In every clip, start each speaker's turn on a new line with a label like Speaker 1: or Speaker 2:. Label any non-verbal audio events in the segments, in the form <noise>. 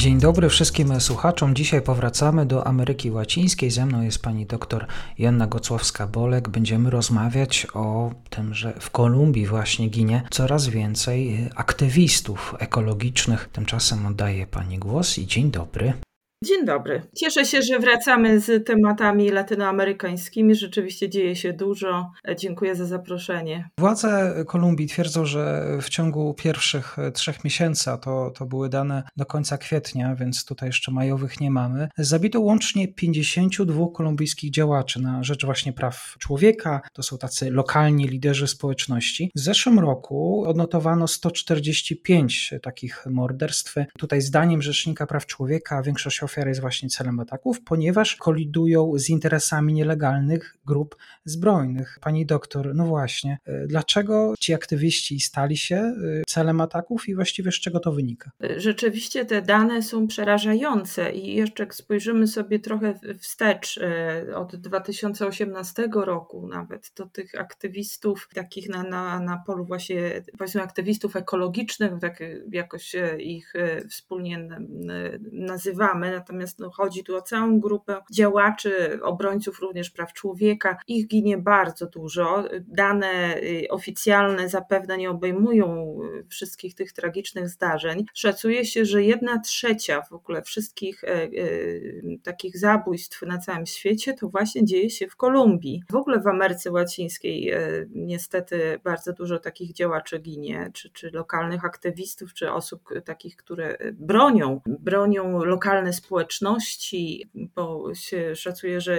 Speaker 1: Dzień dobry wszystkim słuchaczom. Dzisiaj powracamy do Ameryki Łacińskiej. Ze mną jest pani doktor Janna Gocławska-Bolek. Będziemy rozmawiać o tym, że w Kolumbii właśnie ginie coraz więcej aktywistów ekologicznych. Tymczasem oddaję pani głos i dzień dobry.
Speaker 2: Dzień dobry. Cieszę się, że wracamy z tematami latynoamerykańskimi. Rzeczywiście dzieje się dużo. Dziękuję za zaproszenie.
Speaker 1: Władze Kolumbii twierdzą, że w ciągu pierwszych trzech miesięcy, a to, to były dane do końca kwietnia, więc tutaj jeszcze majowych nie mamy, zabito łącznie 52 kolumbijskich działaczy na rzecz właśnie praw człowieka. To są tacy lokalni liderzy społeczności. W zeszłym roku odnotowano 145 takich morderstw. Tutaj zdaniem Rzecznika Praw Człowieka większość ofiar jest właśnie celem ataków, ponieważ kolidują z interesami nielegalnych grup zbrojnych. Pani doktor, no właśnie, e, dlaczego ci aktywiści stali się e, celem ataków i właściwie z czego to wynika?
Speaker 2: Rzeczywiście te dane są przerażające i jeszcze jak spojrzymy sobie trochę wstecz e, od 2018 roku nawet, to tych aktywistów takich na, na, na polu właśnie powiedzmy aktywistów ekologicznych, tak jakoś ich wspólnie nazywamy, natomiast no, chodzi tu o całą grupę działaczy, obrońców również praw człowieka. Ich ginie bardzo dużo. Dane y, oficjalne zapewne nie obejmują y, wszystkich tych tragicznych zdarzeń. Szacuje się, że jedna trzecia w ogóle wszystkich e, e, takich zabójstw na całym świecie to właśnie dzieje się w Kolumbii. W ogóle w Ameryce Łacińskiej e, niestety bardzo dużo takich działaczy ginie, czy, czy lokalnych aktywistów, czy osób takich, które bronią, bronią lokalne społeczności, bo się szacuje, że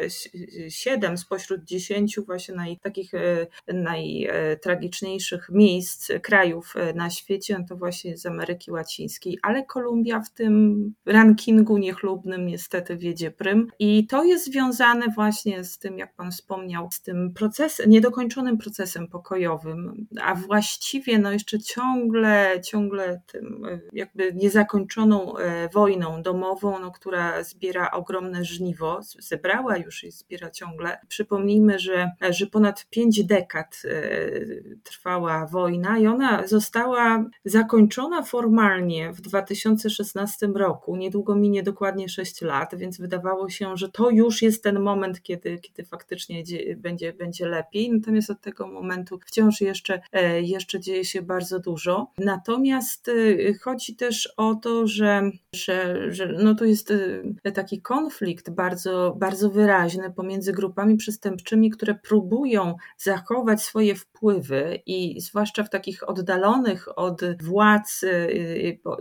Speaker 2: 7 spośród 10 właśnie naj, takich e, najtragiczniejszych miejsc, krajów e, na świecie, no to właśnie z Ameryki Łacińskiej, ale Kolumbia w tym rankingu niechlubnym niestety wiedzie prym. I to jest związane właśnie z tym, jak Pan wspomniał, z tym procesem, niedokończonym procesem pokojowym, a właściwie no jeszcze ciągle, ciągle tym e, jakby niezakończoną wojną domową, no, która zbiera ogromne żniwo, zebrała już i zbiera ciągle. Przypomnijmy, że, że ponad pięć dekad e, trwała wojna i ona została zakończona formalnie w 2016 roku. Niedługo minie dokładnie 6 lat, więc wydawało się, że to już jest ten moment, kiedy, kiedy faktycznie będzie, będzie lepiej. Natomiast od tego momentu wciąż jeszcze, e, jeszcze dzieje się bardzo dużo. Natomiast e, chodzi też o to, że, że, że no to jest Y, taki konflikt bardzo, bardzo wyraźny pomiędzy grupami przestępczymi, które próbują zachować swoje wpływy i zwłaszcza w takich oddalonych od władz y,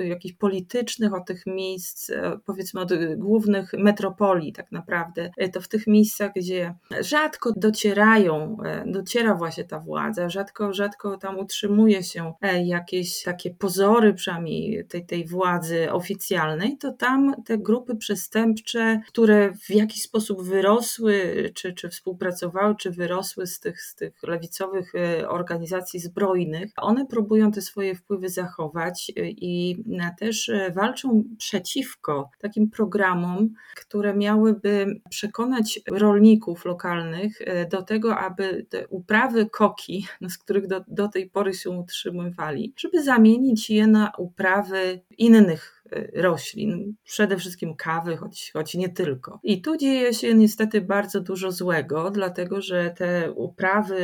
Speaker 2: y, jakichś politycznych, od tych miejsc, powiedzmy od głównych metropolii tak naprawdę, to w tych miejscach, gdzie rzadko docierają, dociera właśnie ta władza, rzadko, rzadko tam utrzymuje się e, jakieś takie pozory przynajmniej tej, tej władzy oficjalnej, to tam te grupy przestępcze, które w jakiś sposób wyrosły, czy, czy współpracowały, czy wyrosły z tych, z tych lewicowych e, organizacji zbrojnych, one próbują te swoje wpływy zachować e, i też e, walczą przeciwko takim programom, które miałyby przekonać rolników lokalnych do tego, aby te uprawy koki, <laughs> no, z których do, do tej pory się utrzymywali, żeby zamienić je na uprawy innych roślin, przede wszystkim kawy, choć, choć nie tylko. I tu dzieje się niestety bardzo dużo złego, dlatego że te uprawy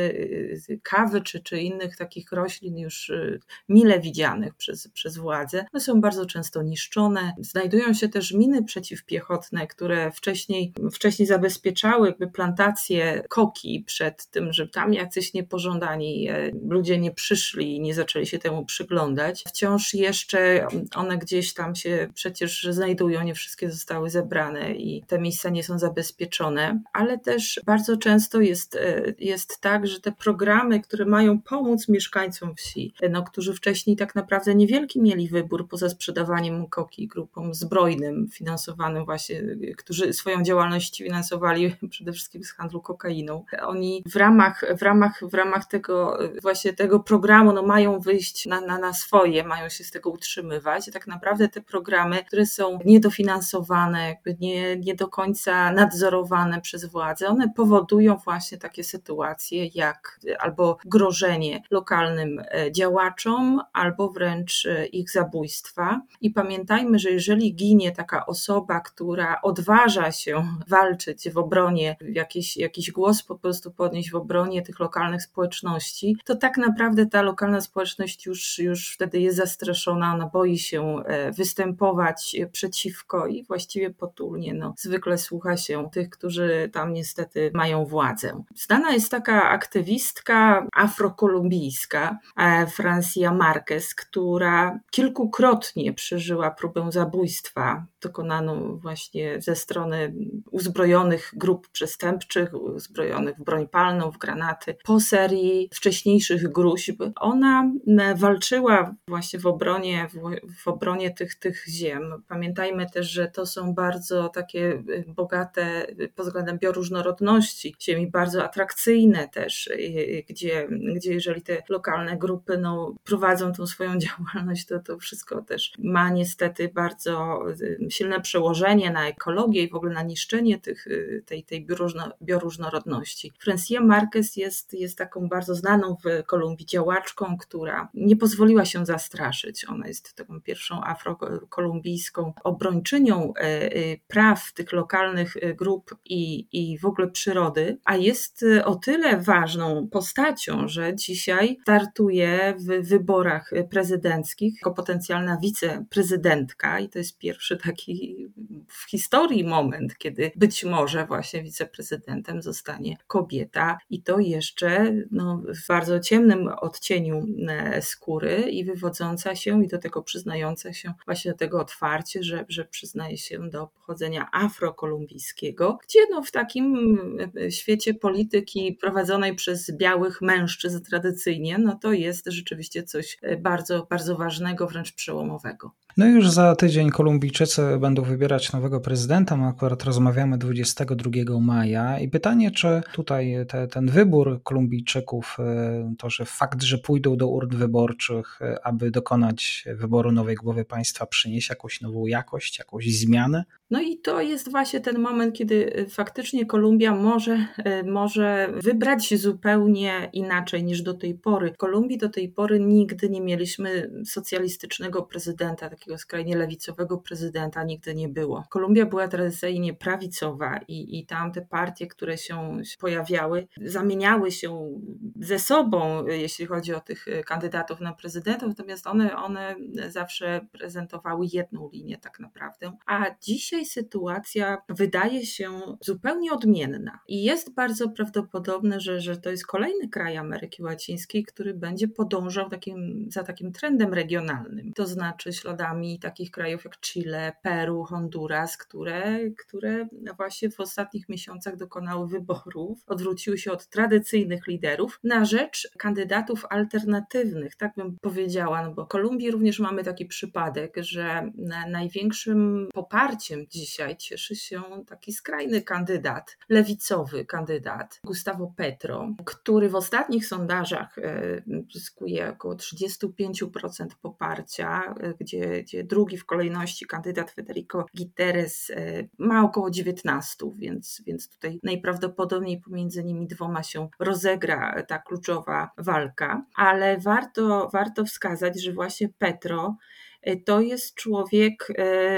Speaker 2: y, kawy czy, czy innych takich roślin już y, mile widzianych przez, przez władze, są bardzo często niszczone. Znajdują się też miny przeciwpiechotne, które wcześniej, wcześniej zabezpieczały jakby plantacje koki przed tym, że tam jacyś niepożądani e, ludzie nie przyszli i nie zaczęli się temu przyglądać. Wciąż jeszcze one gdzieś tam się przecież znajdują, nie wszystkie zostały zebrane i te miejsca nie są zabezpieczone, ale też bardzo często jest, e, jest tak, że te programy, które mają pomóc mieszkańcom wsi, no, którzy wcześniej tak naprawdę niewielki mieli wybór poza sprzedawaniem koki grupom zbrojnym, finansowanym właśnie, którzy swoją działalność finansowali <laughs> przede wszystkim z handlu kokainą. Oni w ramach, w ramach, w ramach tego właśnie tego programu no, mają wyjść na, na, na swoje, mają się z tego utrzymywać. Tak naprawdę te programy, które są niedofinansowane, jakby nie, nie do końca nadzorowane przez władze. One powodują właśnie takie sytuacje jak albo grożenie lokalnym e, działaczom, albo wręcz e, ich zabójstwa. I pamiętajmy, że jeżeli ginie taka osoba, która odważa się walczyć w obronie, jakiś, jakiś głos po prostu podnieść w obronie tych lokalnych społeczności, to tak naprawdę ta lokalna społeczność już, już wtedy jest zastraszona, ona boi się e, występować przeciwko i właściwie potulnie no, zwykle słucha się tych, którzy tam niestety mają władzę. Znana jest taka aktywistka afrokolumbijska, e, Francia Marquez, która kilkukrotnie przeżyła próbę zabójstwa dokonaną właśnie ze strony uzbrojonych grup przestępczych, uzbrojonych w broń palną, w granaty, po serii wcześniejszych gruźb. Ona walczyła właśnie w obronie, w, obronie tych, tych ziem. Pamiętajmy też, że to są bardzo takie bogate pod względem bioróżnorodności, ziemi bardzo atrakcyjne też, gdzie, gdzie jeżeli te lokalne grupy no, prowadzą tą swoją <laughs> działalność, to to wszystko też ma niestety bardzo silne przełożenie na ekologię i w ogóle na niszczenie tych, y, tej, tej bioróżno, bioróżnorodności. Francia Marquez jest, jest taką bardzo znaną w Kolumbii działaczką, która nie pozwoliła się zastraszyć. Ona jest taką pierwszą afrokolumbijską obrończynią e, e, praw tych lokalnych e, grup i, i w ogóle przyrody, a jest o tyle ważną postacią, że dzisiaj startuje w wyborach prezydenckich jako potencjalna wiceprezydentka. I to jest pierwszy taki w historii moment, kiedy być może właśnie wiceprezydentem zostanie kobieta. I to jeszcze no, w bardzo ciemnym odcieniu skóry i wywodząca się i do tego przyznająca się właśnie do tego otwarcie, że, że przyznaje się do pochodzenia afrokolumbijskiego, gdzie no, w takim e, świecie polityki prowadzonej przez białych mężczyzn tradycyjnie, no to jest rzeczywiście coś e, bardzo, bardzo ważnego, wręcz przełomowego.
Speaker 1: No i już za tydzień Kolumbijczycy będą wybierać nowego prezydenta. My akurat rozmawiamy 22 maja i pytanie, czy tutaj te, ten wybór Kolumbijczyków, e, to, że fakt, że pójdą do urn wyborczych, e, aby dokonać wyboru nowej głowy państwa, przyniesie jakąś nową jakość, jakąś zmianę?
Speaker 2: No i to jest właśnie ten moment, kiedy e, faktycznie Kolumbia może, może wybrać zupełnie inaczej niż do tej pory. W Kolumbii do tej pory nigdy nie mieliśmy socjalistycznego prezydenta, takiego takiego skrajnie lewicowego prezydenta nigdy nie było. Kolumbia była tradycyjnie prawicowa i, i tam te partie, które się pojawiały, zamieniały się ze sobą, jeśli chodzi o tych kandydatów na prezydentów, natomiast one, one zawsze prezentowały jedną linię tak naprawdę. A dzisiaj sytuacja wydaje się zupełnie odmienna i jest bardzo prawdopodobne, że, że to jest kolejny kraj Ameryki Łacińskiej, który będzie podążał takim, za takim trendem regionalnym, to znaczy śladami takich krajów jak Chile, Peru, Honduras, które, które właśnie w ostatnich miesiącach dokonały wyborów, odwróciły się od tradycyjnych liderów na rzecz kandydatów alternatywnych, tak bym powiedziała, no bo w Kolumbii również mamy taki przypadek, że największym poparciem dzisiaj cieszy się taki skrajny kandydat, lewicowy kandydat, Gustavo Petro, który w ostatnich sondażach e, zyskuje około 35% poparcia, e, gdzie, gdzie drugi w kolejności kandydat Federico Guterres e, ma około 19, więc, więc tutaj najprawdopodobniej pomiędzy nimi dwoma się rozegra ta kluczowa walka, ale warto, warto wskazać, że właśnie Petro E, to jest człowiek e,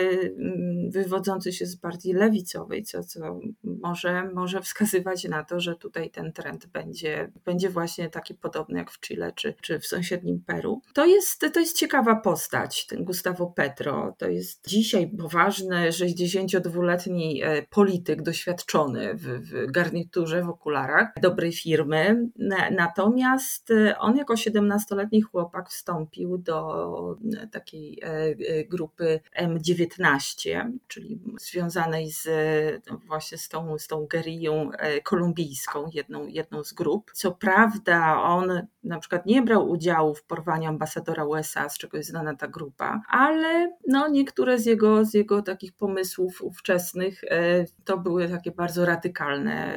Speaker 2: wywodzący się z partii lewicowej, co, co może, może <laughs> wskazywać na to, że tutaj ten trend będzie, będzie właśnie taki podobny jak w Chile czy, czy w sąsiednim Peru. To jest, to jest ciekawa postać, ten Gustavo Petro. To jest dzisiaj poważny, 62-letni e, polityk, doświadczony w, w garniturze, w okularach, dobrej firmy. Natomiast on jako 17-letni chłopak wstąpił do takiej E, e, grupy M19, czyli związanej z właśnie z tą, z tą geriją e, kolumbijską, jedną, jedną z grup. Co prawda on na przykład nie brał udziału w porwaniu ambasadora USA, z czego jest znana ta grupa, ale no niektóre z jego, z jego takich pomysłów ówczesnych to były takie bardzo radykalne,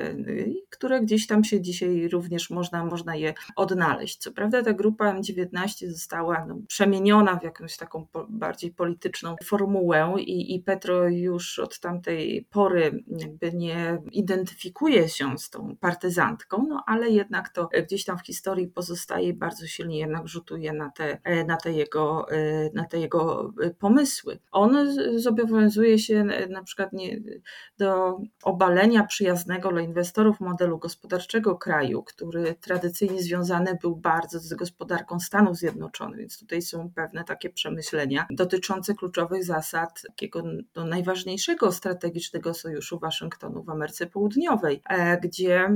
Speaker 2: które gdzieś tam się dzisiaj również można, można je odnaleźć. Co prawda ta grupa M19 została no, przemieniona w jakąś taką taką bardziej polityczną formułę i, i Petro już od tamtej pory jakby nie identyfikuje się z tą partyzantką, no ale jednak to gdzieś tam w historii pozostaje bardzo silnie jednak rzutuje na te, na te, jego, na te jego pomysły. On zobowiązuje się na przykład nie, do obalenia przyjaznego dla inwestorów modelu gospodarczego kraju, który tradycyjnie związany był bardzo z gospodarką Stanów Zjednoczonych, więc tutaj są pewne takie przemyślenia dotyczące kluczowych zasad takiego no, najważniejszego strategicznego sojuszu Waszyngtonu Ameryce Południowej, e, gdzie,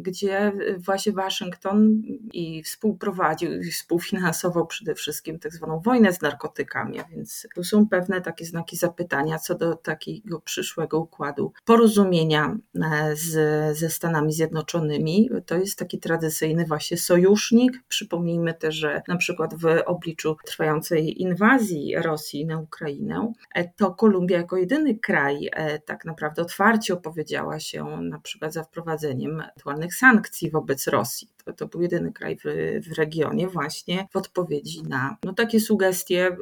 Speaker 2: gdzie właśnie Waszyngton i współprowadził i współfinansował przede wszystkim tak zwaną wojnę z narkotykami, więc tu są pewne takie znaki zapytania co do takiego przyszłego układu porozumienia e, z, ze Stanami Zjednoczonymi. To jest taki tradycyjny właśnie sojusznik. Przypomnijmy też, że na przykład w obliczu trwającej inwazji Rosji na Ukrainę, e, to Kolumbia jako jedyny kraj tak naprawdę otwarcie opowiedziała się na przykład za wprowadzeniem aktualnych sankcji wobec Rosji. To, był jedyny kraj w, w regionie właśnie w odpowiedzi na no, takie sugestie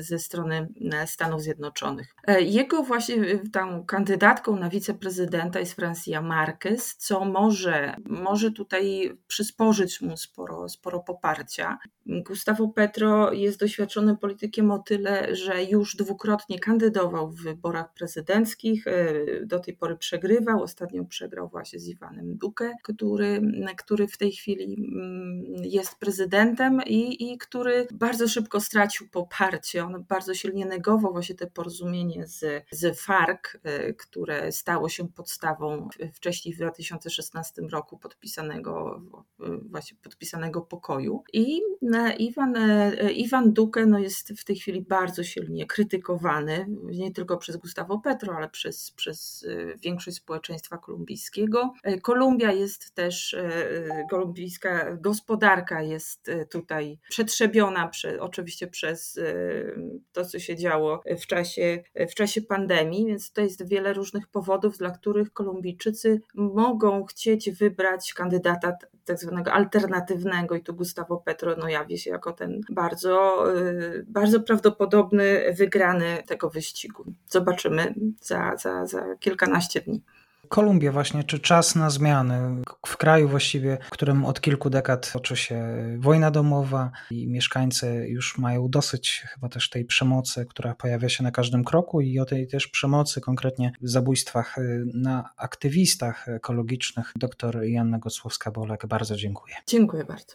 Speaker 2: ze strony Stanów Zjednoczonych. Jego właśnie tą kandydatką na wiceprezydenta jest Francia Marquez, co może, może tutaj przysporzyć mu sporo, sporo poparcia. Gustavo Petro jest doświadczonym politykiem o tyle, że już dwukrotnie kandydował w wyborach prezydenckich, e, do tej pory przegrywał, ostatnio przegrał właśnie z Iwanem Duque, który, który w tej chwili mm, jest prezydentem i, i który bardzo szybko stracił poparcie. On bardzo silnie negował właśnie te porozumienie z, z FARC, e, które stało się podstawą wcześniej w 2016 roku podpisanego, właśnie podpisanego pokoju. I Iwan, e, Iwan Duque no jest w tej chwili bardzo silnie krytykowany, nie tylko przez Gustavo Petro, ale przez, przez większość społeczeństwa kolumbijskiego. Kolumbia jest też, kolumbijska gospodarka jest tutaj przetrzebiona przy, oczywiście przez to, co się działo w czasie, w czasie pandemii, więc to jest wiele różnych powodów, dla których Kolumbijczycy mogą chcieć wybrać kandydata tak zwanego alternatywnego i tu Gustavo Petro no, jawi się jako ten bardzo, y, bardzo prawdopodobny wygrany tego wyścigu. Zobaczymy za, za, za kilkanaście dni.
Speaker 1: Kolumbia właśnie, czy czas na zmiany w kraju właściwie, w którym od kilku dekad toczy się wojna domowa i mieszkańcy już mają dosyć chyba też tej przemocy, która pojawia się na każdym kroku i o tej też przemocy, konkretnie zabójstwach y, na aktywistach ekologicznych. Doktor Janna Gocłowska-Bolek, bardzo dziękuję.
Speaker 2: Dziękuję bardzo.